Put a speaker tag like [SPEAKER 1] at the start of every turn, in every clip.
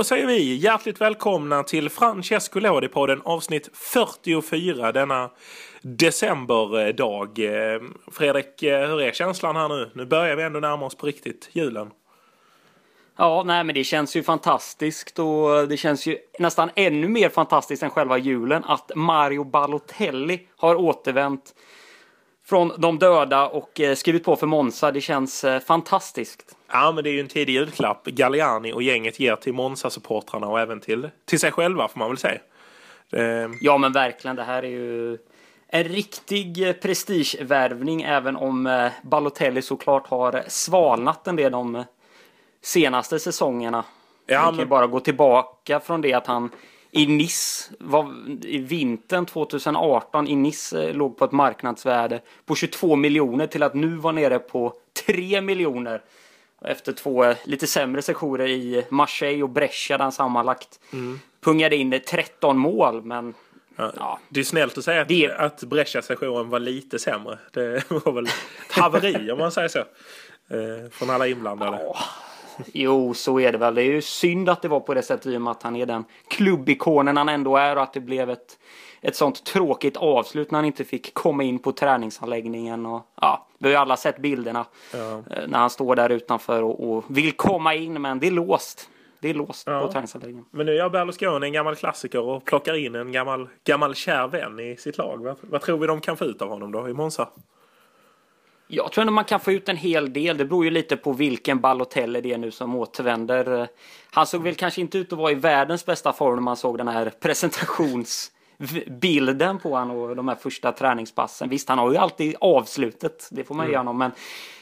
[SPEAKER 1] Då säger vi hjärtligt välkomna till Francesco Lodi-podden avsnitt 44 denna decemberdag. Eh, Fredrik, eh, hur är känslan här nu? Nu börjar vi ändå närma oss på riktigt julen.
[SPEAKER 2] Ja, nej men det känns ju fantastiskt och det känns ju nästan ännu mer fantastiskt än själva julen att Mario Balotelli har återvänt från de döda och eh, skrivit på för Monza. Det känns fantastiskt.
[SPEAKER 1] Ja, men det är ju en tidig julklapp Galliani och gänget ger till Monza-supportrarna och även till, till sig själva får man väl säga.
[SPEAKER 2] Det... Ja, men verkligen. Det här är ju en riktig prestigevärvning även om eh, Balotelli såklart har svalnat en del de senaste säsongerna. Ja, men... kan bara gå tillbaka från det att han i Nice, var, i vintern 2018 i Nice eh, låg på ett marknadsvärde på 22 miljoner till att nu vara nere på 3 miljoner. Efter två eh, lite sämre sessioner i Marseille och Brescia där han sammanlagt mm. pungade in 13 mål. Men
[SPEAKER 1] ja, ja. Det är snällt att säga att, det... att Brescia-sessionen var lite sämre. Det var väl ett haveri om man säger så. Eh, från alla inblandade. Ja.
[SPEAKER 2] Jo, så är det väl. Det är ju synd att det var på det sättet i och med att han är den klubbikonen han ändå är och att det blev ett ett sånt tråkigt avslut när han inte fick komma in på träningsanläggningen. Och, ja, vi har ju alla sett bilderna ja. Eh, när han står där utanför och, och, vill komma in men det är låst. Det är låst ja. på träningsanläggningen.
[SPEAKER 1] Men nu gör Berlusconi en gammal klassiker och plockar in en gammal, gammal kär vän i sitt lag. Vad, vad tror vi de kan få ut av honom då i Monza?
[SPEAKER 2] Jag tror att man kan få ut en hel del. Det beror ju lite på vilken Balotelli det är nu som återvänder. Han såg väl kanske inte ut att vara i världens bästa form när man såg den här presentations bilden på honom och de här första träningspassen. Visst, han har ju alltid avslutet, det får man mm. ge honom, men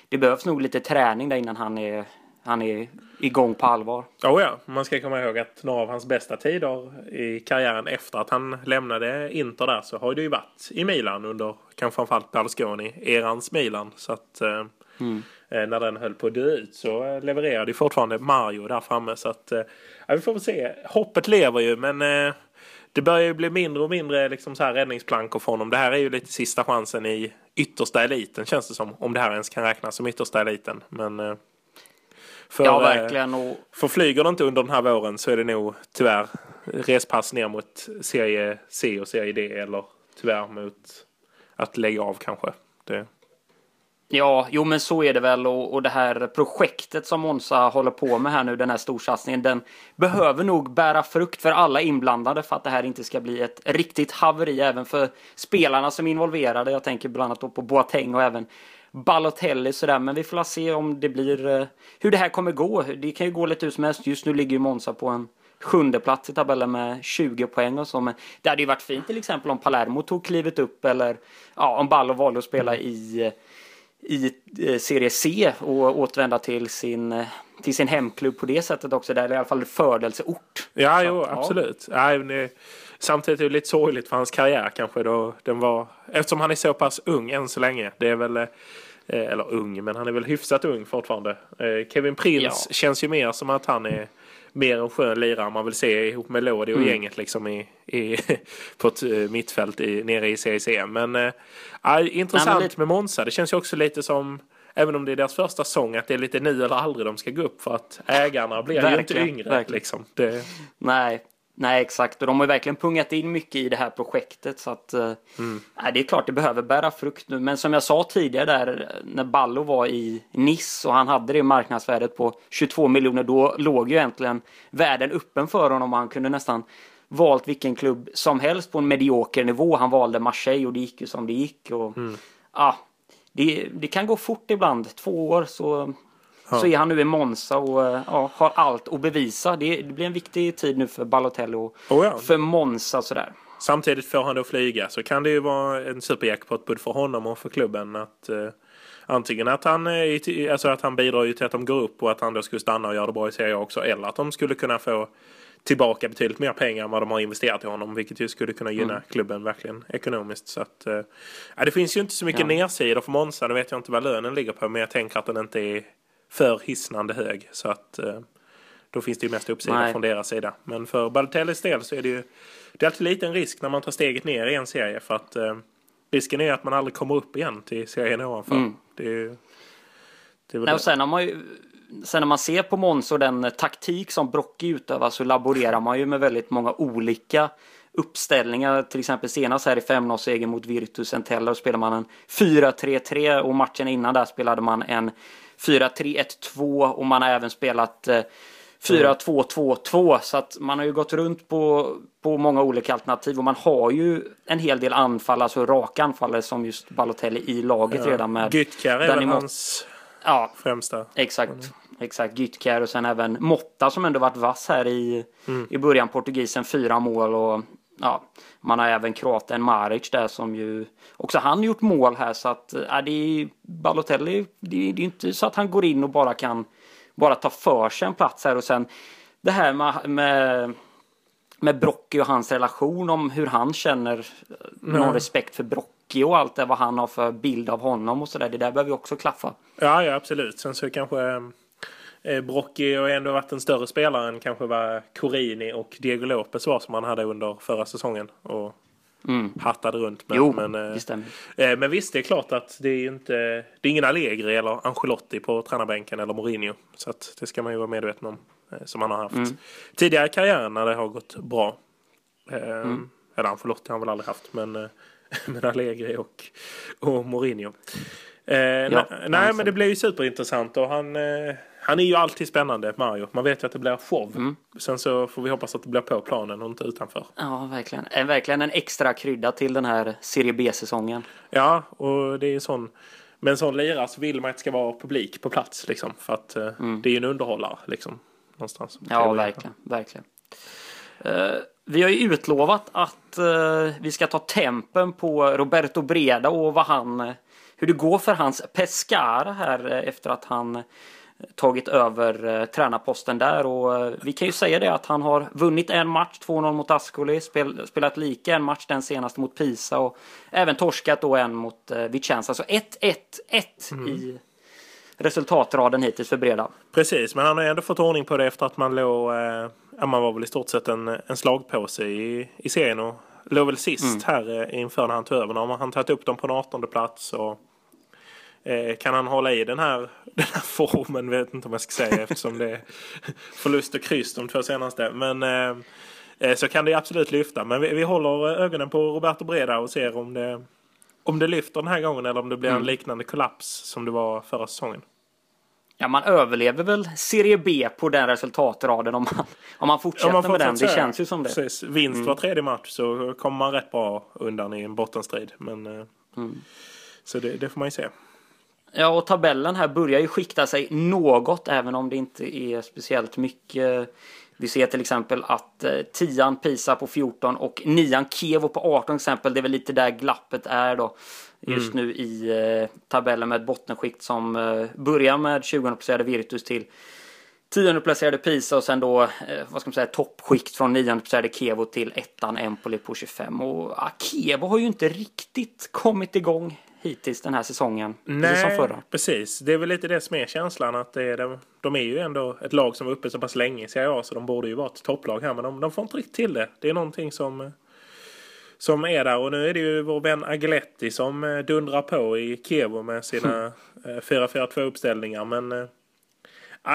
[SPEAKER 2] det behövs nog lite träning där innan han är, han är igång på allvar.
[SPEAKER 1] Oh ja, man ska komma ihåg att några av hans bästa tider i karriären efter att han lämnade Inter där så har det ju varit i Milan under kanske framförallt Berlusconi, erans Milan. Så att eh, mm. eh, när den höll på att dö ut så eh, levererade ju fortfarande Mario där framme. Så att ja, vi får väl se. Hoppet lever ju men det börjar ju bli mindre och mindre liksom så här räddningsplankor för honom. Det här är ju lite sista chansen i yttersta eliten känns det som. Om det här ens kan räknas som yttersta eliten. Men för,
[SPEAKER 2] ja, verkligen.
[SPEAKER 1] Och... för flyger det inte under den här våren så är det nog tyvärr respass ner mot serie C och serie D eller tyvärr mot att lägga av kanske. Det...
[SPEAKER 2] Ja, jo men så är det väl och, och det här projektet som Monza håller på med här nu, den här storsatsningen, den behöver nog bära frukt för alla inblandade för att det här inte ska bli ett riktigt haveri även för spelarna som är involverade. Jag tänker bland annat på Boateng och även Balotelli sådär, men vi får se om det blir eh, hur det här kommer gå. Det kan ju gå lite hur som helst. Just nu ligger ju Monza på en sjunde plats i tabellen med 20 poäng och så. Men det hade ju varit fint till exempel om Palermo tog klivet upp eller ja, om Ballo valde att spela i i eh, Serie C och återvända till sin, eh, till sin hemklubb på det sättet också. Där är i alla fall födelseort.
[SPEAKER 1] Ja, jo, absolut. Ja. Ja, samtidigt är det lite sorgligt för hans karriär kanske då den var, eftersom han är så pass ung än så länge. Det är väl, eh, eller ung, men han är väl hyfsat ung fortfarande. Kevin Prince ja. känns ju mer som att han är mer en skön lirare man vill se ihop med Lodi och mm. gänget liksom i, i, på ett eh, mittfält i, nere i CIC. Men äh, intressant Nej, men med Monza. Det känns ju också lite som Även om det är deras första säsong att det är lite nu eller aldrig de ska gå upp för att ägarna blir ju inte yngre. Liksom. Det...
[SPEAKER 2] Nej, Nej, exakt. Och de har ju verkligen pungat in mycket i det här projektet. Så att, eh, mm. nej, det är klart det behöver bära frukt nu. Men som jag sa tidigare där när Ballo var i Nice och han hade det marknadsvärdet på 22 miljoner. Då låg ju egentligen världen öppen för honom och han kunde nästan valt vilken klubb som helst på en medioker nivå. Han valde Marseille och det gick ju som det gick. Och, mm. ah, det, det kan gå fort ibland. Två år så så är han nu i Monza och eh, ja, har allt att bevisa. Det, det, blir en viktig tid nu för Balotelli och oh ja. för Monza sådär.
[SPEAKER 1] Samtidigt får han då flyga så kan det ju vara en superjackpot både för honom och för klubben att eh, antingen att han, eh, alltså att han bidrar till att de går upp och att han då skulle stanna och göra det bra i Serie A också eller att de skulle kunna få tillbaka betydligt mer pengar än vad de har investerat i honom vilket ju skulle kunna gynna mm. klubben verkligen ekonomiskt. Så att, eh, det finns ju inte så mycket ja. nedsidor för Monza. Nu vet jag inte vad lönen ligger på men jag tänker att den inte är för hisnande hög. Så att eh, då finns det ju mest uppsida från deras sida. Men för Balotellis del så är det ju det är alltid lite en risk när man tar steget ner i en serie för att eh, risken är att man aldrig kommer upp igen till serien ovanför. Mm. Det är,
[SPEAKER 2] det är Nej, och sen har man ju sen när man ser på Måns och den taktik som Brocki utövar så laborerar man ju med väldigt många olika uppställningar. Till exempel senast här i 5-0-segern mot Virtus Entella spelade man en 4-3-3 och matchen innan där spelade man en 4-3-1-2 och man har även spelat 4-2-2-2 eh, så att man har ju gått runt på, på många olika alternativ och man har ju en hel del anfall, alltså raka anfallare som just Balotelli i laget ja. redan med.
[SPEAKER 1] Gytkär är väl hans ja, främsta.
[SPEAKER 2] Exakt. Mm. Exakt, Gytkär och sen även Motta som ändå varit vass här i, mm. i början. Portugisen fyra mål och ja, man har även kroaten Maric där som ju också han gjort mål här så att äh, det är Balotelli. Det, det är inte så att han går in och bara kan bara ta för sig en plats här och sen det här med, med med Brocki och hans relation om hur han känner mm. någon respekt för Brocki och allt det vad han har för bild av honom och sådär. Det där behöver ju också klaffa.
[SPEAKER 1] Ja, ja absolut. Sen så kanske eh, Brocki har ändå varit en större spelare än kanske vad Corini och Diego Lopez var som han hade under förra säsongen. Och mm. hattade runt med.
[SPEAKER 2] Jo,
[SPEAKER 1] men,
[SPEAKER 2] eh.
[SPEAKER 1] Eh, men visst, det är klart att det är inte det är ingen Allegri eller Ancelotti på tränarbänken eller Mourinho. Så att det ska man ju vara medveten om. Eh, som han har haft mm. tidigare i karriären när det har gått bra. Eh, mm. Eller Ancelotti har han väl aldrig haft, men, eh, men Allegri och, och Mourinho. Eh, ja, nej, men det blir ju superintressant och han, eh, han är ju alltid spännande, Mario. Man vet ju att det blir show. Mm. Sen så får vi hoppas att det blir på planen och inte utanför.
[SPEAKER 2] Ja, verkligen. Är verkligen en extra krydda till den här Serie B-säsongen.
[SPEAKER 1] Ja, och det är en sån med en sån lirare så vill man att det ska vara publik på plats liksom. För att mm. det är ju en underhållare liksom någonstans.
[SPEAKER 2] Ja, verkligen. verkligen. Uh, vi har ju utlovat att vi ska ta tempen på Roberto Breda och vad han, hur det går för hans Pescara här efter att han tagit över uh, tränarposten där och vi kan ju säga det att han har vunnit en match, 2-0 mot Ascoli, spel, spelat lika en match den senaste mot Pisa och även torskat då en mot Vicenza. Så 1-1-1 mm. i resultatraden hittills för Breda.
[SPEAKER 1] Precis, men han har ändå fått ordning på det efter att man låg, eh, man var väl i stort sett en, en slagpåse i, i serien och låg väl sist mm. här eh, inför när han tog över. Nu har han tagit upp dem på en 18 plats och eh, kan han hålla i den här, den här formen, vet inte om jag ska säga eftersom det är förlust och kryss de två senaste. Men eh, eh, så kan det absolut lyfta. Men vi, vi håller ögonen på Roberto Breda och ser om det om det lyfter den här gången eller om det blir mm. en liknande kollaps som det var förra säsongen.
[SPEAKER 2] Ja, man överlever väl Serie B på den resultatraden om man, om man fortsätter man med den. Det känns ju som det.
[SPEAKER 1] Precis. Vinst mm. var tredje match så kommer man rätt bra undan i en bottenstrid. Men, eh, mm. Så det, det, får man ju se.
[SPEAKER 2] Ja, och tabellen här börjar ju skikta sig något, även om det inte är speciellt mycket vi ser till exempel att eh, tian Pisa på 14 och nian Kevo på 18 exempel. Det är väl lite där glappet är då just mm. nu i eh, tabellen med ett bottenskikt som eh, börjar med 20 placerade Virtus till 10 placerade Pisa och sen då, vad ska man säga, toppskikt från 9 placerade Kevo till ettan Empoli på 25. Och ah, Kevo har ju inte riktigt kommit igång hittills den här säsongen.
[SPEAKER 1] Nej, som förra. precis. Det är väl lite det som är känslan. att det är de, de är ju ändå ett lag som var uppe så pass länge i Serie A så de borde ju vara ett topplag här. Men de, de får inte riktigt till det. Det är någonting som, som är där. Och nu är det ju vår vän Agletti som eh, dundrar på i Kevo med sina 4-4-2 mm. uppställningar. Men äh,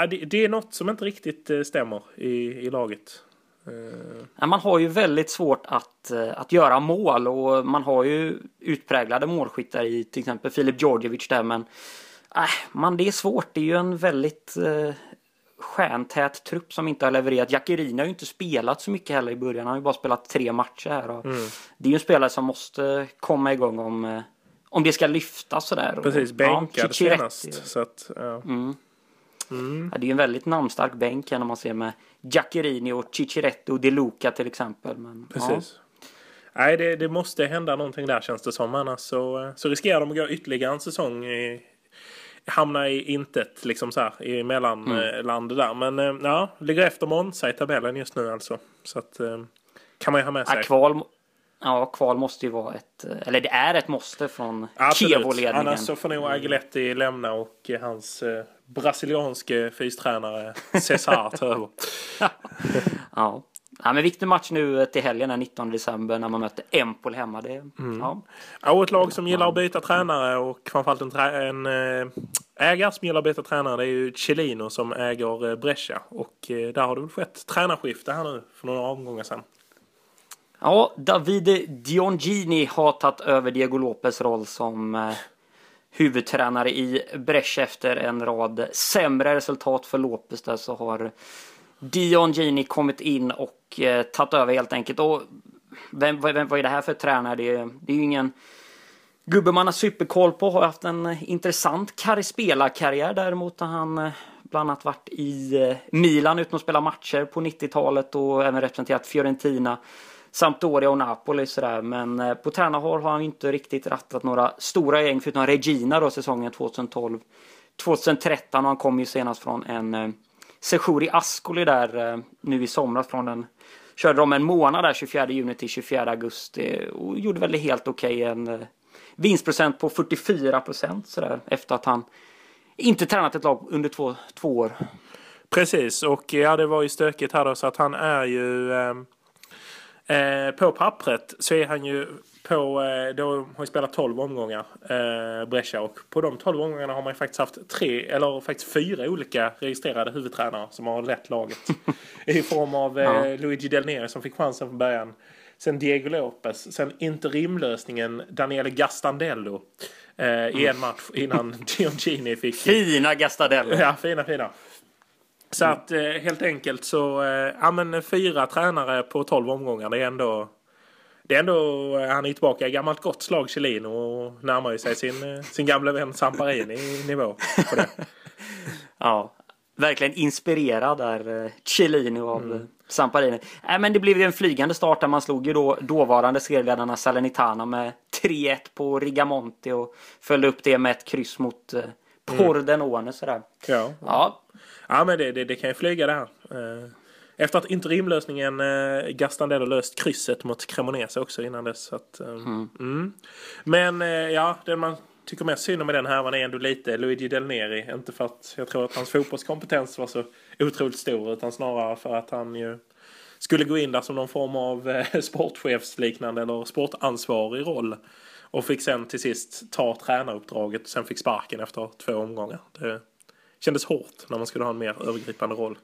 [SPEAKER 1] det, det är något som inte riktigt stämmer i, i laget.
[SPEAKER 2] Uh... Man har ju väldigt svårt att, eh, att göra mål och man har ju utpräglade målskyttar i till exempel Filip Djordjevic där men äh, man, det är svårt. Det är ju en väldigt uh, stjärntät trupp som inte har levererat. Jackerin har ju inte spelat så mycket heller i början. Han har ju bara spelat tre matcher här. Mm. Det är ju en spelare som måste komma igång om, om det ska lyftas sådär.
[SPEAKER 1] Precis, bänkad ja, senast. Så att, ja.
[SPEAKER 2] mm. Mm. Ja, det är ju en väldigt namnstark bänk när man ser med Giaccherini och Cicciretto och De Luca till exempel. Men,
[SPEAKER 1] Precis. Ja. Nej, det, det, måste hända någonting där känns det som. Annars så, så riskerar de att gå ytterligare en säsong i, hamna i intet liksom så här i mellanland mm. där. Men eh, ja, ligger efter Monza i tabellen just nu alltså. Så att eh, kan man ju ha med sig.
[SPEAKER 2] Ja, kval, ja, kval måste ju vara ett, eller det är ett måste från Kevo-ledningen.
[SPEAKER 1] Annars så får nog Agiletti lämna och hans eh, brasilianske fystränare Cesar ta över.
[SPEAKER 2] ja. Ja, men viktig match nu till helgen den 19 december när man möter Empoli hemma. Det, mm.
[SPEAKER 1] ja. ja, och ett lag som gillar att byta tränare och framförallt en, en, eh, ägare som gillar att byta tränare det är ju Celino som äger eh, Brescia. Och eh, där har det väl skett tränarskifte här nu för några omgångar sedan.
[SPEAKER 2] Ja, Davide Diongini har tagit över Diego Lopez roll som eh, huvudtränare i Brescia efter en rad sämre resultat för Lopez där så har Dion Gini kommit in och eh, tagit över helt enkelt. Och vem, vem, vad är det här för tränare? Det, det är ju ingen gubbe man har superkoll på. Har haft en intressant spelarkarriär däremot har han eh, bland annat varit i eh, Milan utan att spela matcher på 90-talet och även representerat Fiorentina. Sampdoria och Napoli sådär. Men eh, på tränarhåll har han inte riktigt rattat några stora gäng förutom Regina då säsongen 2012. 2013 och han kom ju senast från en eh, session i Ascoli där eh, nu i somras från den Körde de en månad där 24 juni till 24 augusti och gjorde väl det helt okej. Okay, en eh, vinstprocent på 44 procent sådär efter att han inte tränat ett lag under två, två år.
[SPEAKER 1] Precis och ja det var ju stökigt här då så att han är ju eh, Eh, på pappret så är han ju på, eh, då har ju spelat 12 omgångar, eh, Brescia, och på de 12 omgångarna har man ju faktiskt haft tre, eller faktiskt fyra olika registrerade huvudtränare som har lett laget. I form av eh, ja. Luigi Del Neri som fick chansen från början. Sen Diego Lopez, sen interimlösningen Daniele Gastandello eh, i en match innan Diongini fick...
[SPEAKER 2] Fina Gastandello!
[SPEAKER 1] Ja, fina, fina. Så att eh, helt enkelt så, eh, ja men fyra tränare på tolv omgångar det är ändå det är ändå, eh, han är tillbaka i gammalt gott slag Chiellino och närmar ju sig sin, sin gamla vän Samparini i nivå på det.
[SPEAKER 2] ja, verkligen inspirerad där Chiellino av mm. Samparini. Äh, men det blev ju en flygande start där man slog ju då dåvarande serieledarna Salernitana med 3-1 på Rigamonti och följde upp det med ett kryss mot Pordenone mm. sådär.
[SPEAKER 1] Ja.
[SPEAKER 2] ja.
[SPEAKER 1] Ja, men det, det, det kan ju flyga det här. Eh, efter att interimlösningen eh, Gastandello löst krysset mot Cremonese också innan dess. Så att, eh, mm. Mm. Men eh, ja, det man tycker mest synd om med den här var ändå lite Luigi Del Neri. Inte för att jag tror att hans fotbollskompetens var så otroligt stor utan snarare för att han ju skulle gå in där som någon form av eh, sportchefsliknande eller sportansvarig roll. Och fick sen till sist ta tränaruppdraget och sen fick sparken efter två omgångar. Det kändes hårt när man skulle ha en mer övergripande roll.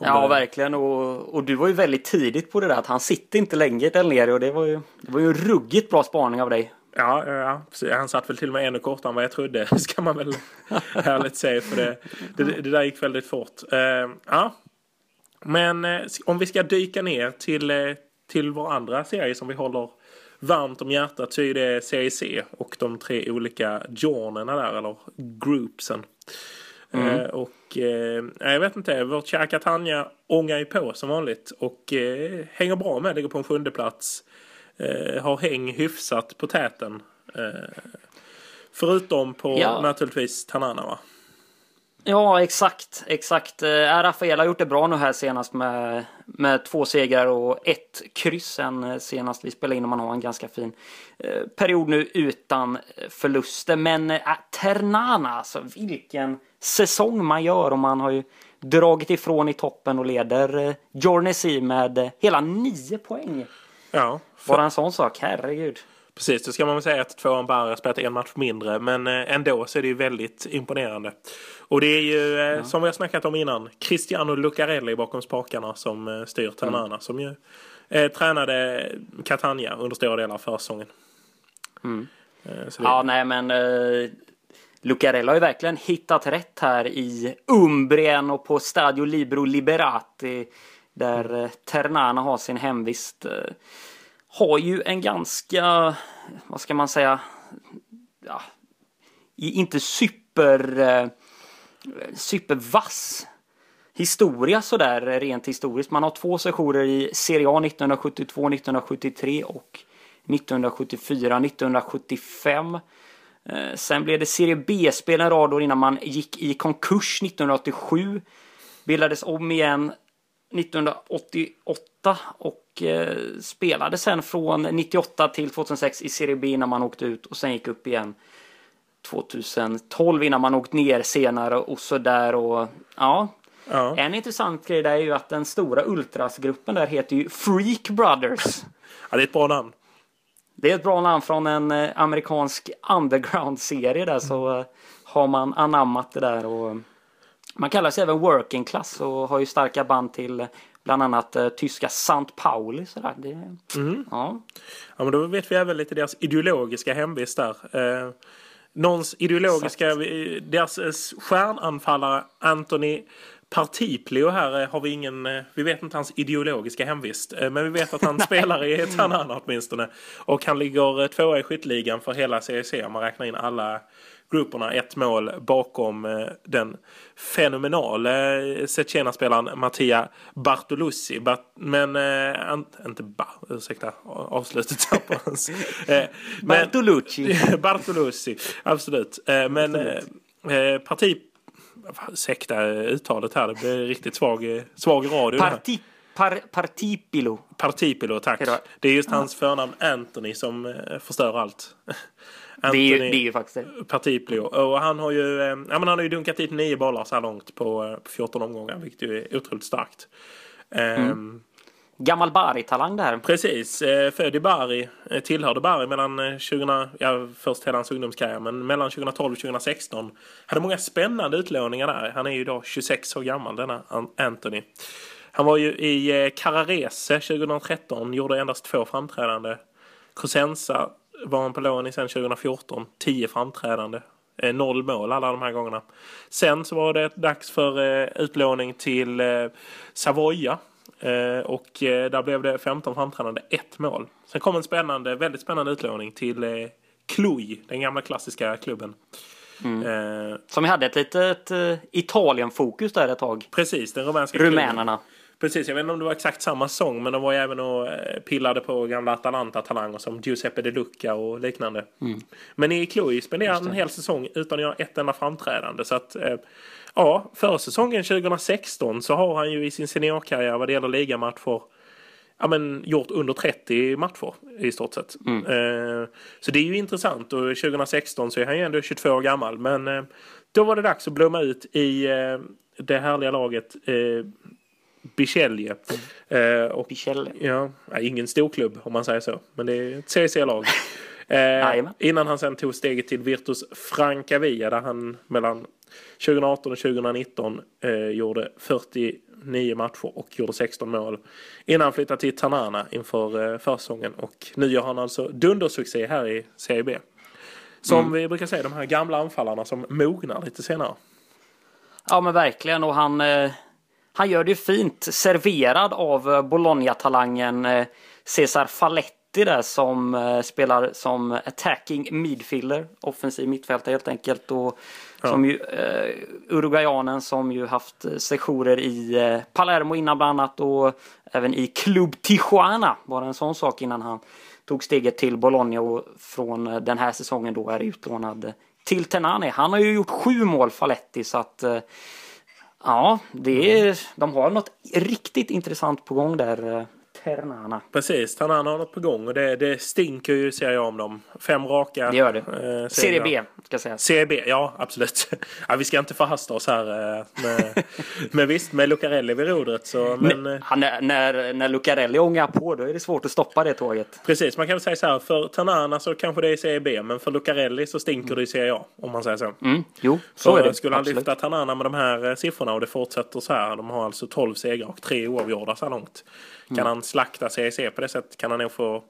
[SPEAKER 2] Ja, början. verkligen. Och, och du var ju väldigt tidigt på det där att han sitter inte länge där nere och det var ju, det var ju en ruggigt bra spaning av dig.
[SPEAKER 1] Ja, ja, han satt väl till och med ännu kortare än vad jag trodde, ska man väl härligt säga. För det, det, det där gick väldigt fort. Uh, ja. Men uh, om vi ska dyka ner till, uh, till vår andra serie som vi håller varmt om hjärtat så är det Serie C och de tre olika journerna där, eller groupsen. Mm. Eh, och eh, jag vet inte, vårt kära Catania ångar ju på som vanligt och eh, hänger bra med, ligger på en sjunde plats. Eh, har häng hyfsat på täten. Eh, förutom på ja. naturligtvis Tanana va?
[SPEAKER 2] Ja, exakt, exakt. Eh, Rafael har gjort det bra nu här senast med, med två segrar och ett kryss sen eh, senast vi spelade in och man har en ganska fin eh, period nu utan förluster. Men äh, Ternana, alltså vilken säsong man gör och man har ju dragit ifrån i toppen och leder eh, Jornesi med hela nio poäng.
[SPEAKER 1] Ja.
[SPEAKER 2] För... Bara en sån sak, herregud.
[SPEAKER 1] Precis, det ska man väl säga att tvåan bara spelat en match mindre. Men ändå så är det ju väldigt imponerande. Och det är ju, eh, ja. som vi har snackat om innan, Cristiano Lucarelli bakom spakarna som eh, styr Ternana. Mm. Som ju eh, tränade Catania under stora delar av försäsongen.
[SPEAKER 2] Mm. Eh, det... Ja, nej men eh, Lucarelli har ju verkligen hittat rätt här i Umbrien och på Stadio Libro Liberati. Där mm. Ternana har sin hemvist har ju en ganska, vad ska man säga, ja, inte super eh, supervass historia sådär eh, rent historiskt. Man har två sessioner i Serie A 1972, 1973 och 1974, 1975. Eh, sen blev det Serie B-spel en rad år innan man gick i konkurs 1987. Bildades om igen 1988 och eh, spelade sen från 98 till 2006 i Serie B innan man åkte ut och sen gick upp igen 2012 innan man åkt ner senare och sådär och ja. ja. En intressant grej där är ju att den stora ultrasgruppen där heter ju Freak Brothers.
[SPEAKER 1] Ja, det är ett bra namn.
[SPEAKER 2] Det är ett bra namn från en eh, amerikansk underground-serie där så eh, har man anammat det där och man kallar sig även working class och har ju starka band till eh, bland annat eh, tyska St. Pauli. Sådär. Det, ja.
[SPEAKER 1] Ja, men då vet vi även lite deras ideologiska hemvist där. Eh, någons ideologiska, eh, deras eh, stjärnanfallare Anthony Partiplio här har vi ingen, vi vet inte hans ideologiska hemvist. Men vi vet att han spelar i Tanana åtminstone. Och han ligger tvåa i skytteligan för hela CEC om man räknar in alla grupperna. Ett mål bakom eh, den fenomenala eh, Cecena-spelaren Mattia Bartoluzzi. Bart, men, eh, inte ba, ursäkta avslutet här på hans. Eh,
[SPEAKER 2] Bartolucci.
[SPEAKER 1] Bartoluzzi, absolut. Eh, Men eh, eh, parti... Ursäkta uttalet här, det blir riktigt svag, eh, svag radio.
[SPEAKER 2] Parti, par, partipilo.
[SPEAKER 1] Partipilo, tack.
[SPEAKER 2] Hejdå.
[SPEAKER 1] Det är just hans förnamn Anthony som eh, förstör allt.
[SPEAKER 2] Det är, ju, det är ju faktiskt det.
[SPEAKER 1] Partiplio. Och han har ju, eh, ja, men han har ju dunkat dit nio bollar så här långt på, eh, på 14 omgångar, vilket ju är otroligt starkt. Ehm,
[SPEAKER 2] Gammal Bari-talang där.
[SPEAKER 1] Precis, eh, född i Bari, tillhörde Bari mellan eh, 2000, ja först hela hans ungdomskarriär, men mellan 2012 och 2016. Hade många spännande utlåningar där. Han är ju idag 26 år gammal denna An- Anthony. Han var ju i eh, Carrarese 2013, gjorde endast två framträdande. Cosenza var han på lån i sen 2014, 10 framträdande. Eh, Noll mål alla de här gångerna. Sen så var det dags för eh, utlåning till Savoia. Och där blev det 15 framträdande, ett mål. Sen kom en spännande, väldigt spännande utlåning till Cluj, den gamla klassiska klubben. Eh,
[SPEAKER 2] Som hade ett litet Italien-fokus där ett tag.
[SPEAKER 1] precis, den rumänska klubben. Precis, jag vet inte om det var exakt samma sång men de var ju även och eh, pillade på gamla Atalanta-talanger som Giuseppe De Luca och liknande. Men i Cluj spenderade han en hel säsong utan att göra ett enda framträdande. Så att, eh, ja, för säsongen 2016 så har han ju i sin seniorkarriär vad det gäller ligamatcher ja, men, gjort under 30 matcher i stort sett. Eh, så det är ju intressant och 2016 så är han ju ändå 22 år gammal. Men eh, då var det dags att blomma ut i eh, det härliga laget eh, Bicelje. Eh, och,
[SPEAKER 2] Bichelle.
[SPEAKER 1] ja, ingen storklubb om man säger så. Men det är ett CC-lag. Eh, innan han sen tog steget till Virtus Francavilla där han mellan 2018 och 2019 eh, gjorde 49 matcher och gjorde 16 mål. Innan han flyttade till Tanana inför eh, försäsongen och nu gör han alltså dundersuccé här i Serie B. Som vi brukar säga, de här gamla anfallarna som mognar lite senare.
[SPEAKER 2] Ja men verkligen och han, eh, han gör det ju fint. Serverad av eh, Bologna-talangen eh, Cesar Falletti där som eh, spelar som attacking midfielder. Offensiv mittfältare helt enkelt. Och som ju, eh, Uruguayanen som ju haft sessioner i eh, Palermo innan bland annat och även i Club Tijuana. Bara en sån sak innan han tog steget till Bologna och från den här säsongen då är utlånad till Tenane. Han har ju gjort sju mål Faletti så att ja, det är, de har något riktigt intressant på gång där. Eh, eh, Ternana.
[SPEAKER 1] Precis, Tanana har något på gång och det, det stinker ju ser jag om dem. Fem raka.
[SPEAKER 2] Det gör det.
[SPEAKER 1] eh,
[SPEAKER 2] Serie. B ska sägas.
[SPEAKER 1] Serie B, ja absolut. Ja, vi ska inte förhasta oss här. eh, Men, men visst, med Lucarelli vid rodret så. Men, eh,
[SPEAKER 2] Han, är- när, när Lucarelli ångar på då är det svårt att stoppa det tåget.
[SPEAKER 1] precis, man kan väl säga så här. För Tanana så kanske det är Serie B, men för Lucarelli så stinker det i Serie A. Om man säger så.
[SPEAKER 2] Mm, jo, så
[SPEAKER 1] Så
[SPEAKER 2] är det.
[SPEAKER 1] skulle han
[SPEAKER 2] Absolut.
[SPEAKER 1] lyfta Tanana med de här eh, siffrorna och det fortsätter så här. De har alltså 12 segrar och 3 oavgjorda så här långt. Kan
[SPEAKER 2] Mm.
[SPEAKER 1] han slakta CEC på det sättet kan han nog få,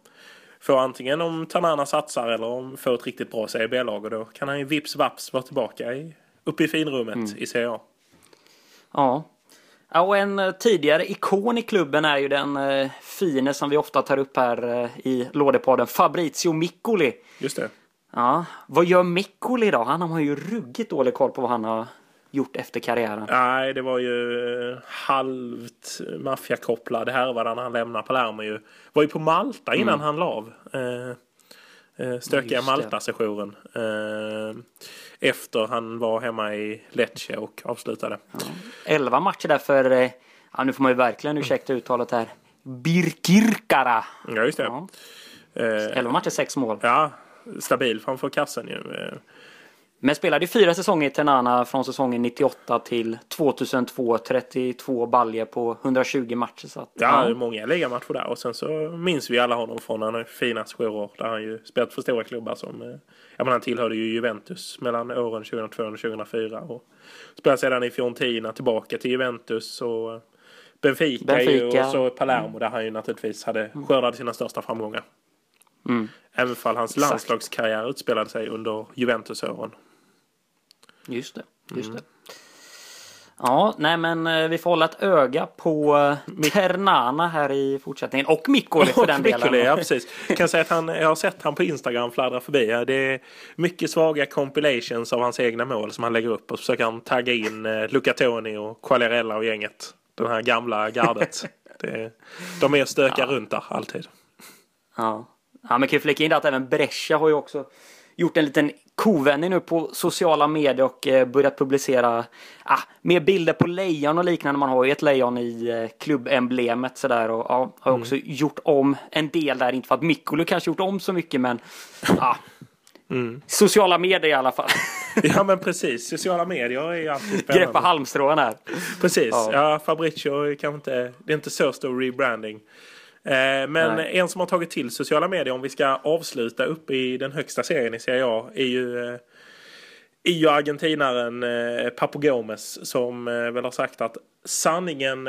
[SPEAKER 1] få antingen om Tanana satsar eller om få ett riktigt bra Serie B-lag och då kan han ju vips vaps vara tillbaka i, uppe i finrummet
[SPEAKER 2] Mm.
[SPEAKER 1] i Serie A.
[SPEAKER 2] Ja. ja, och en eh, tidigare ikon i klubben är ju den eh, fine som vi ofta tar upp här eh, i Lådepodden, Fabrizio Miccoli.
[SPEAKER 1] Just det.
[SPEAKER 2] Ja, vad gör Miccoli då? Han har ju ruggigt dålig koll på vad han har gjort efter karriären.
[SPEAKER 1] Nej, det var ju eh, halvt maffiakopplad härva när han lämnade Palermo ju. Var ju på Malta innan han la av. Eh, eh, stökiga. Malta-sessionen. Eh, efter han var hemma i Lecce och avslutade.
[SPEAKER 2] Elva matcher där för, ja nu får man ju verkligen ursäkta uttalet här, Birkirkara.
[SPEAKER 1] Ja, just det.
[SPEAKER 2] Ja,
[SPEAKER 1] Eh,
[SPEAKER 2] elva matcher, sex mål.
[SPEAKER 1] ja, stabil framför kassen ju.
[SPEAKER 2] Men spelade fyra säsonger i Ternana från säsongen 98 till 2002. 32 baljer på 120 matcher. Så att,
[SPEAKER 1] ja, ja. många ligamatcher där. Och sen så minns vi alla honom från han fina sju år. Där han ju spelat för stora klubbar som... Eh, jag menar, han tillhörde ju Juventus mellan åren 2002 och 2004. Och spelade sedan i Fiorentina tillbaka till Juventus och Benfica, Benfica. Ju, och så Palermo mm. där han ju naturligtvis hade skördat sina största framgångar. Mm. Även fall hans Exakt. landslagskarriär utspelade sig under Juventusåren.
[SPEAKER 2] Just det, just mm. det. Ja, nej men eh, vi får hålla ett öga på eh, Ternana här i fortsättningen. Och Mikkoli för den Mikkoli, delen.
[SPEAKER 1] ja precis. Jag kan säga att han, jag har sett han på Instagram fladdra förbi. Det är mycket svaga compilations av hans egna mål som han lägger upp. Och så försöker han tagga in eh, Luca Toni och Quagliarella och gänget. Den här gamla gardet. Det, de är stökar ja. runt där alltid.
[SPEAKER 2] Ja. ja, men kan ju flika in att även Brescia har ju också gjort en liten kovändning nu på sociala medier och eh, börjat publicera ah, mer bilder på lejon och liknande. Man har ju ett lejon i eh, klubbemblemet sådär och ja, har mm. också gjort om en del där. Inte för att Mikkolo kanske gjort om så mycket men ah, mm. sociala medier i alla fall.
[SPEAKER 1] ja men precis, sociala medier är ju alltid
[SPEAKER 2] spännande. Greppa halmstrån här.
[SPEAKER 1] Precis, ja, ja Fabricio kanske inte, det är inte så stor rebranding. Eh, men Nej. en som har tagit till sociala medier om vi ska avsluta uppe i den högsta serien i Serie A är ju, eh, är ju argentinaren eh, Papo Gomes som väl har sagt att sanningen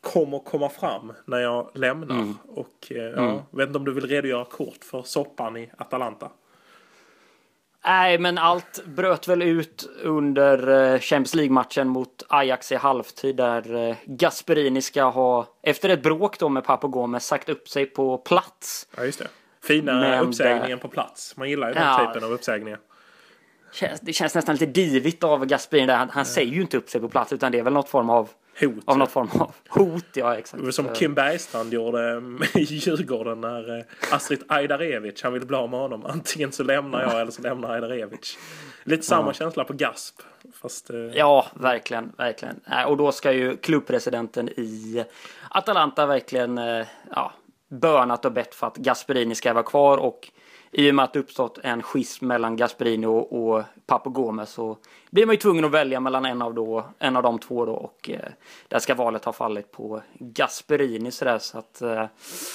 [SPEAKER 1] kommer komma fram när jag lämnar. Mm. Och ja, mm. vet inte om du vill redogöra kort för soppan i Atalanta?
[SPEAKER 2] Nej, men allt bröt väl ut under eh, Champions League-matchen mot Ajax i halvtid där eh, Gasperini ska ha, efter ett bråk då med Papo Gomez, sagt upp sig på plats.
[SPEAKER 1] Ja, just det. Fina men uppsägningen på plats. Man gillar ju den ja, typen av uppsägningar.
[SPEAKER 2] Det känns nästan lite divigt av Gasperini där. Han, han säger ju inte upp sig på plats utan det är väl något form av Hot. Av något form av hot, ja exakt.
[SPEAKER 1] Som Kim Bergstrand gjorde i Djurgården när eh, Astrid Ajdarevic, han ville bli av med honom. Antingen så lämnar jag eller så lämnar Ajdarevic. Lite samma ja. känsla på GASP. Fast, eh...
[SPEAKER 2] Ja, verkligen, verkligen. Och då ska ju klubbpresidenten i Atalanta verkligen eh, ja, bönat och bett för att Gasperini ska vara kvar och i och med att det uppstått en schism mellan Gasperini och, och Papo Gomez så blir man ju tvungen att välja mellan en av, då, en av de två då och eh, där ska valet ha fallit på Gasperini sådär så att eh,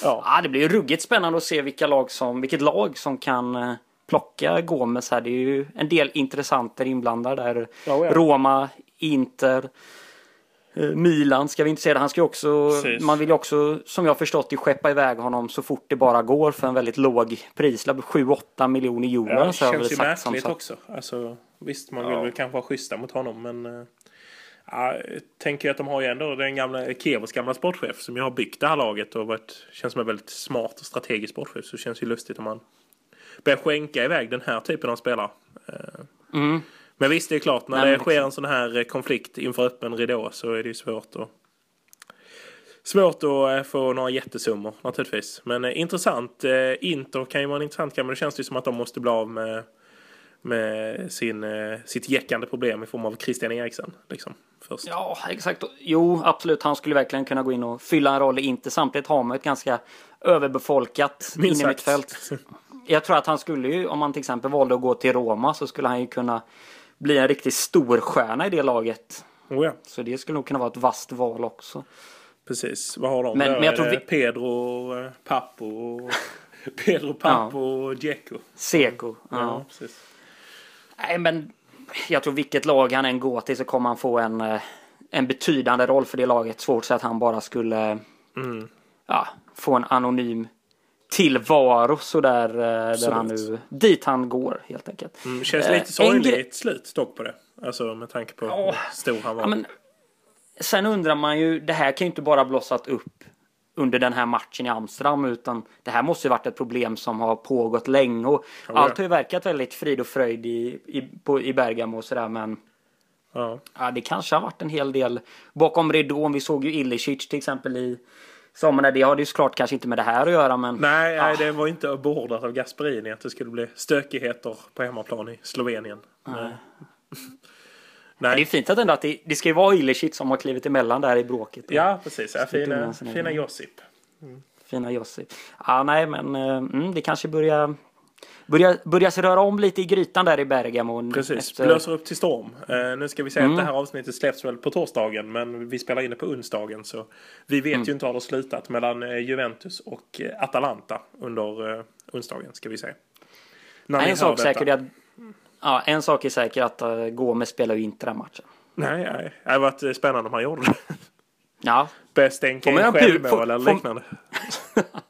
[SPEAKER 2] ja. Ah, det blir ju ruggigt spännande att se vilka lag som, vilket lag som kan eh, plocka Gomes här. Det är ju en del intressenter inblandade där. Ja, ja. Roma, Inter, Milan ska vi inte säga. Han ska också, man vill ju också, som jag förstått det, skeppa iväg honom så fort det bara går för en väldigt låg prislapp. 7-8 miljoner euro. Ja,
[SPEAKER 1] det känns ju märkligt också. Alltså, visst, man vill väl kanske vara schyssta mot honom, men uh, jag tänker att de har ju ändå den gamla, Kevers gamla sportchef som ju har byggt det här laget och varit, känns som en väldigt smart och strategisk sportchef. Så det känns ju lustigt om man börjar skänka iväg den här typen av spelare. Uh, mm. Men visst, det är klart, när Nej, det sker liksom- en sån här eh, konflikt inför öppen ridå så är det ju svårt att Svårt att eh, få några jättesummor naturligtvis. Men eh, intressant. Eh, Inter kan ju vara en intressant grej men det känns ju som att de måste bli av med, med sin, eh, sitt jäckande problem i form av Christian Eriksen. Liksom, först.
[SPEAKER 2] Ja, exakt. Jo, absolut. Han skulle verkligen kunna gå in och fylla en roll i Inter. Samtidigt har man ett ganska överbefolkat innermittfält. Jag tror att han skulle ju, om man till exempel valde att gå till Roma så skulle han ju kunna bli en riktigt stor stjärna i det laget.
[SPEAKER 1] Oh ja.
[SPEAKER 2] Så det skulle nog kunna vara ett vasst val också.
[SPEAKER 1] Precis, vad har de men, men jag tror vi... Pedro, eh, Papo, Pedro, Papo ja. och Dzeko.
[SPEAKER 2] Seko. Ja. ja, precis. Nej, men jag tror vilket lag han än går till så kommer han få en, eh, en betydande roll för det laget. Svårt så att han bara skulle mm. ja, få en anonym tillvaro sådär eh, där han nu, dit han går helt enkelt.
[SPEAKER 1] Mm, känns lite sorgligt slut dock på det. Alltså med tanke på oh, hur stor han var. Ja, men,
[SPEAKER 2] sen undrar man ju, det här kan ju inte bara blossat upp under den här matchen i Amsterdam utan det här måste ju varit ett problem som har pågått länge och oh, allt har ju verkat väldigt frid och fröjd i, i, på, i Bergamo och sådär men ja. ja. det kanske har varit en hel del bakom ridån. Vi såg ju Ilicic till exempel i Sommaren, det har ju såklart kanske inte med det här att göra men...
[SPEAKER 1] Nej, ah. det var inte beordrat av Gasperini att det skulle bli stökigheter på hemmaplan i Slovenien. Nej.
[SPEAKER 2] Nej. Det är fint att ändå att det, det ska ju vara Ilicic som har klivit emellan där i bråket.
[SPEAKER 1] Ja, precis. Ja, fina, fina Josip.
[SPEAKER 2] Mm. Fina Josip. Ja, nej, men mm, det kanske börjar börjar, börjar sig röra om lite i grytan där i Bergamo.
[SPEAKER 1] Precis,
[SPEAKER 2] efter-
[SPEAKER 1] blåser upp till storm. Eh, nu ska vi säga
[SPEAKER 2] Mm.
[SPEAKER 1] att det här avsnittet släpps väl på torsdagen men vi spelar in det på onsdagen så vi vet
[SPEAKER 2] Mm.
[SPEAKER 1] ju inte hur det har slutat mellan eh, Juventus och eh, Atalanta under eh, onsdagen ska vi säga. När
[SPEAKER 2] en, sak säker är att, ja, en sak är säker att uh, Gomes spelar ju inte den matchen.
[SPEAKER 1] Nej, nej, det hade varit spännande om han gjorde det.
[SPEAKER 2] Ja, göra pu-
[SPEAKER 1] självmål eller liknande.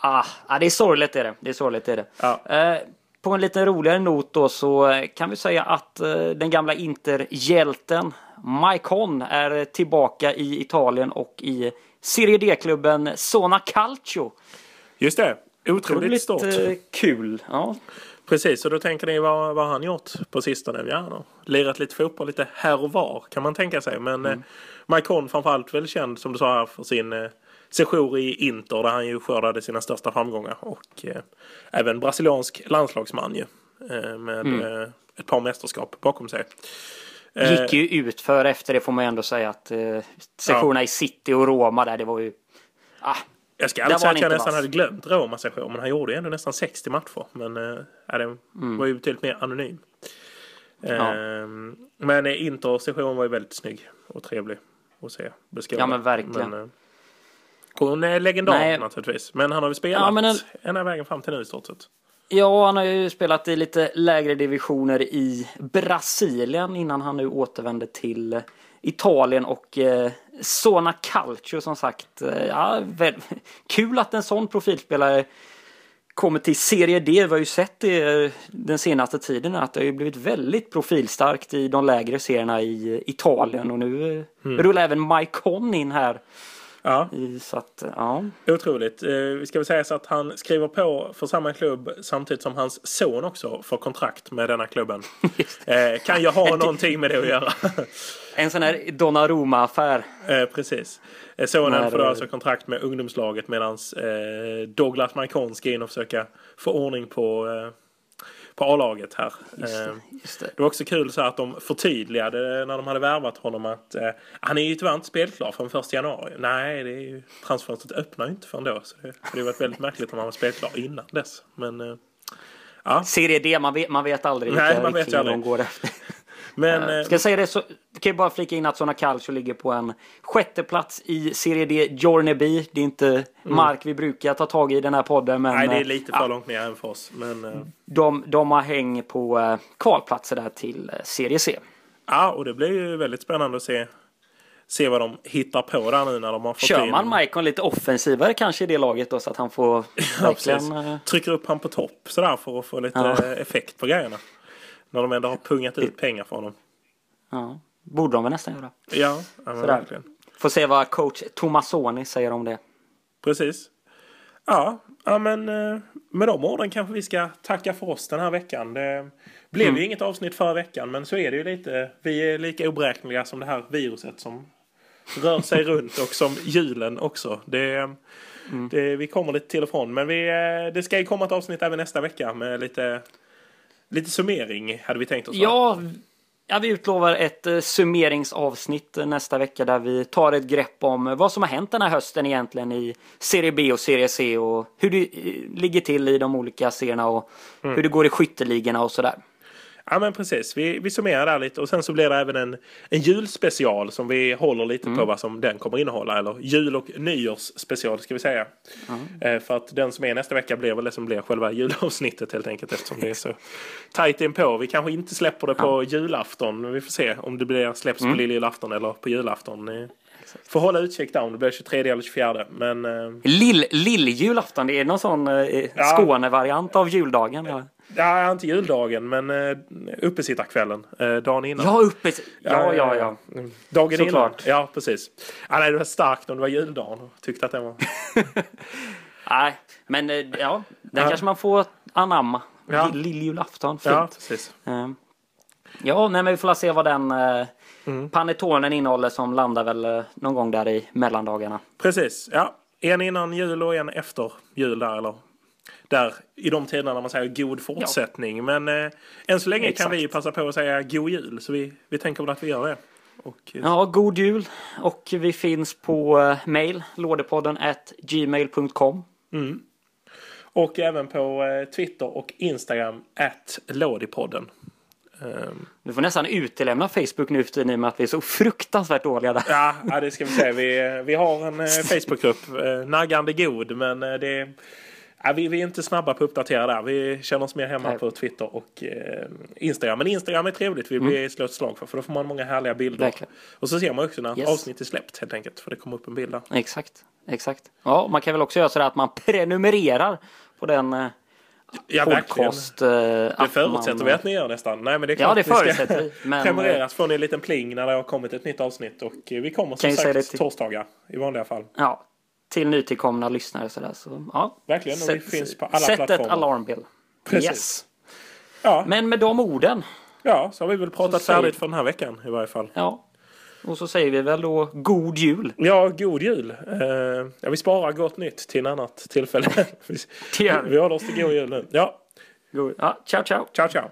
[SPEAKER 2] ah, ah, det är sorgligt är det. Det är sorgligt är det.
[SPEAKER 1] Ja.
[SPEAKER 2] Eh, på en lite roligare not då så kan vi säga att eh, den gamla Inter-hjälten Maicon är tillbaka i Italien och i Serie D-klubben Zona Calcio.
[SPEAKER 1] Just det, otroligt stort.
[SPEAKER 2] eh, kul. Ja.
[SPEAKER 1] Precis, och då tänker ni vad, vad har han gjort på sistone? Ja, har lirat lite fotboll lite här och var kan man tänka sig. Men mm. eh, Maicon framförallt väl känd som du sa här för sin eh, sejour i Inter där han ju skördade sina största framgångar. Och eh, även brasiliansk landslagsman ju. Eh, med eh, ett par mästerskap bakom sig. Eh,
[SPEAKER 2] Gick ju ut för efter det får man ju ändå säga att eh, sessionerna i City och Roma där det var ju... Ah,
[SPEAKER 1] Jag ska aldrig säga att jag nästan
[SPEAKER 2] vass.
[SPEAKER 1] hade glömt Roma session men han gjorde ju ändå nästan 60 matcher. Men äh, det
[SPEAKER 2] Mm.
[SPEAKER 1] var ju betydligt mer anonym.
[SPEAKER 2] Ja.
[SPEAKER 1] Ehm, men eh, Inter session var ju väldigt snygg och trevlig att se. beskåda.
[SPEAKER 2] Ja, men verkligen.
[SPEAKER 1] Men, eh, hon är legendar
[SPEAKER 2] Nej.
[SPEAKER 1] naturligtvis. Men han har väl spelat
[SPEAKER 2] Ja, men en-
[SPEAKER 1] ena vägen fram till nu i stort sett.
[SPEAKER 2] Ja, han har ju spelat i lite lägre divisioner i Brasilien innan han nu återvände till Italien och eh, Zona Calcio som sagt. Eh, ja, väl, kul att en sån profilspelare kommer till Serie D. Vi har ju sett det eh, den senaste tiden att det har ju blivit väldigt profilstarkt i de lägre serierna i Italien och nu eh, rullar även Maicon in här.
[SPEAKER 1] Ja,
[SPEAKER 2] I, så att, ja.
[SPEAKER 1] otroligt. Eh, vi ska väl säga så att han skriver på för samma klubb samtidigt som hans son också får kontrakt med denna klubben. Eh, kan ju ha någonting med det att göra.
[SPEAKER 2] En sån här Donnarumma-affär.
[SPEAKER 1] Eh, precis. Sonen får då alltså kontrakt med ungdomslaget medan eh, Douglas Maicon ska in och försöka få ordning på, på A-laget här. Eh,
[SPEAKER 2] Just det.
[SPEAKER 1] det var också kul så att de förtydligade när de hade värvat honom att eh, han är ju tyvärr inte spelklar från första januari. Nej, det är ju, transfönstret öppnar ju inte förrän då. Så det hade varit väldigt märkligt om han var spelklar innan dess. Men, eh, ja.
[SPEAKER 2] Serie D, man vet, man vet aldrig
[SPEAKER 1] Nej,
[SPEAKER 2] vilka
[SPEAKER 1] man vet
[SPEAKER 2] riktlinjer de
[SPEAKER 1] aldrig.
[SPEAKER 2] går efter.
[SPEAKER 1] Men eh,
[SPEAKER 2] Ska jag säga det så kan jag bara flika in att Zona Calcio ligger på en sjätte plats i Serie D Jorneby. Det är inte mark vi brukar ta tag i den här podden men
[SPEAKER 1] nej, det är
[SPEAKER 2] eh,
[SPEAKER 1] lite för långt ner även för oss. Men, eh,
[SPEAKER 2] de, de har häng på eh, kvalplatser där till eh, Serie C.
[SPEAKER 1] ja, och det blir ju väldigt spännande att se, se vad de hittar på där nu när de har fått
[SPEAKER 2] Kör
[SPEAKER 1] in-
[SPEAKER 2] man Maicon lite offensivare kanske i det laget då så att han får
[SPEAKER 1] Ja,
[SPEAKER 2] verkligen... eh,
[SPEAKER 1] Trycker upp han på topp sådär för att få lite
[SPEAKER 2] Ja.
[SPEAKER 1] eh, effekt på grejerna. När de ändå har pungat ut pengar för honom.
[SPEAKER 2] Ja, borde de väl nästan göra.
[SPEAKER 1] Ja, ja verkligen.
[SPEAKER 2] Får se vad coach Tomasoni säger om det.
[SPEAKER 1] Precis. Ja, ja men eh, med de orden kanske vi ska tacka för oss den här veckan. Det blev
[SPEAKER 2] Mm.
[SPEAKER 1] ju inget avsnitt förra veckan men så är det ju lite. Vi är lika oberäkneliga som det här viruset som rör sig runt och som julen också. Det,
[SPEAKER 2] Mm.
[SPEAKER 1] det, vi kommer lite till och från men vi, eh, det ska ju komma ett avsnitt även nästa vecka med lite, lite summering hade vi tänkt oss. va?
[SPEAKER 2] Ja, ja, vi utlovar ett eh, summeringsavsnitt eh, nästa vecka där vi tar ett grepp om eh, vad som har hänt den här hösten egentligen i Serie B och Serie C och hur det ligger till i de olika serierna och
[SPEAKER 1] Mm.
[SPEAKER 2] hur det går i skytteligorna och sådär.
[SPEAKER 1] Ja men precis, vi, vi summerar där lite och sen så blir det även en, en julspecial som vi håller lite
[SPEAKER 2] Mm.
[SPEAKER 1] på vad som den kommer innehålla. Eller jul och nyårsspecial ska vi säga. Eh, för att den som är nästa vecka blir väl det som blir själva julavsnittet helt enkelt eftersom det är så tajt inpå. Vi kanske inte släpper det på julafton. Vi får se om det blir släpps
[SPEAKER 2] Mm.
[SPEAKER 1] på lilljulafton eller på julafton. Får hålla utkik där om det blir 23 eller 24. Men eh,
[SPEAKER 2] Lill, Lilljulafton, det är någon sån eh,
[SPEAKER 1] Ja.
[SPEAKER 2] Skånevariant av juldagen. Ja,
[SPEAKER 1] ja, inte juldagen men eh, uppesittarkvällen. Eh, dagen innan.
[SPEAKER 2] ja uppe... Ja, ja, ja.
[SPEAKER 1] Dagen
[SPEAKER 2] Såklart.
[SPEAKER 1] innan. Ja, precis. Ja, nej, det var starkt om det var juldagen. och Tyckte att den var...
[SPEAKER 2] Nej, men eh, ja, den
[SPEAKER 1] Ja.
[SPEAKER 2] kanske man får anamma.
[SPEAKER 1] Ja.
[SPEAKER 2] Lill- Lilljulafton, fint.
[SPEAKER 1] Ja, precis.
[SPEAKER 2] Eh, Ja, nej, men vi får se vad den eh,
[SPEAKER 1] Mm.
[SPEAKER 2] panettonen innehåller som landar väl någon gång där i mellandagarna.
[SPEAKER 1] Precis, ja. En innan jul och en efter jul där, eller där i de tiderna när man säger god fortsättning. Men eh, än så länge kan
[SPEAKER 2] Exakt.
[SPEAKER 1] vi ju passa på att säga god jul, så vi, vi tänker väl att vi gör det. Och, eh,
[SPEAKER 2] Ja, god jul! Och vi finns på eh, mail, lådepodden at gmail.com.
[SPEAKER 1] Och även på eh, Twitter och Instagram, at Lådipodden. Um,
[SPEAKER 2] du får nästan utelämna Facebook nu för tiden med att vi är så fruktansvärt dåliga där.
[SPEAKER 1] Ja, ja det ska vi se. Vi, vi har en eh, Facebookgrupp, eh, naggande god, men eh, det Ja, vi, vi är inte snabba på att uppdatera där. Vi känner oss mer hemma Nej. på Twitter och eh, Instagram. Men Instagram är trevligt. Vi mm. vill slå ett slag för. För då får man många härliga bilder. Verkligen. Och så ser man också när yes. avsnitt är släppt helt enkelt. För det kommer upp en bild där.
[SPEAKER 2] Exakt. Exakt. Ja, man kan väl också göra så att man prenumererar på den eh, Ja, podcast. Eh,
[SPEAKER 1] det förutsätter man... vi att ni gör nästan. Nej, men det är klart
[SPEAKER 2] ja, det förutsätter vi.
[SPEAKER 1] Men... Prenumereras får ni en liten pling när det har kommit ett nytt avsnitt. Och vi kommer som sagt torsdagar i vanliga fall.
[SPEAKER 2] Ja, till nytillkomna lyssnare sådär. Så, ja.
[SPEAKER 1] Verkligen, och vi finns på alla
[SPEAKER 2] sätt
[SPEAKER 1] plattformar. Sätt
[SPEAKER 2] ett alarmbill. Precis. Yes. Ja. Men med de orden.
[SPEAKER 1] Ja, så har vi väl pratat färdigt för den här veckan i varje fall.
[SPEAKER 2] Ja. Och så säger vi väl då god jul.
[SPEAKER 1] Ja, god jul. Uh, ja, vi sparar gott nytt till en annat tillfälle. vi, vi håller oss till god jul nu. Ja.
[SPEAKER 2] God. ja ciao, ciao.
[SPEAKER 1] Ciao, ciao.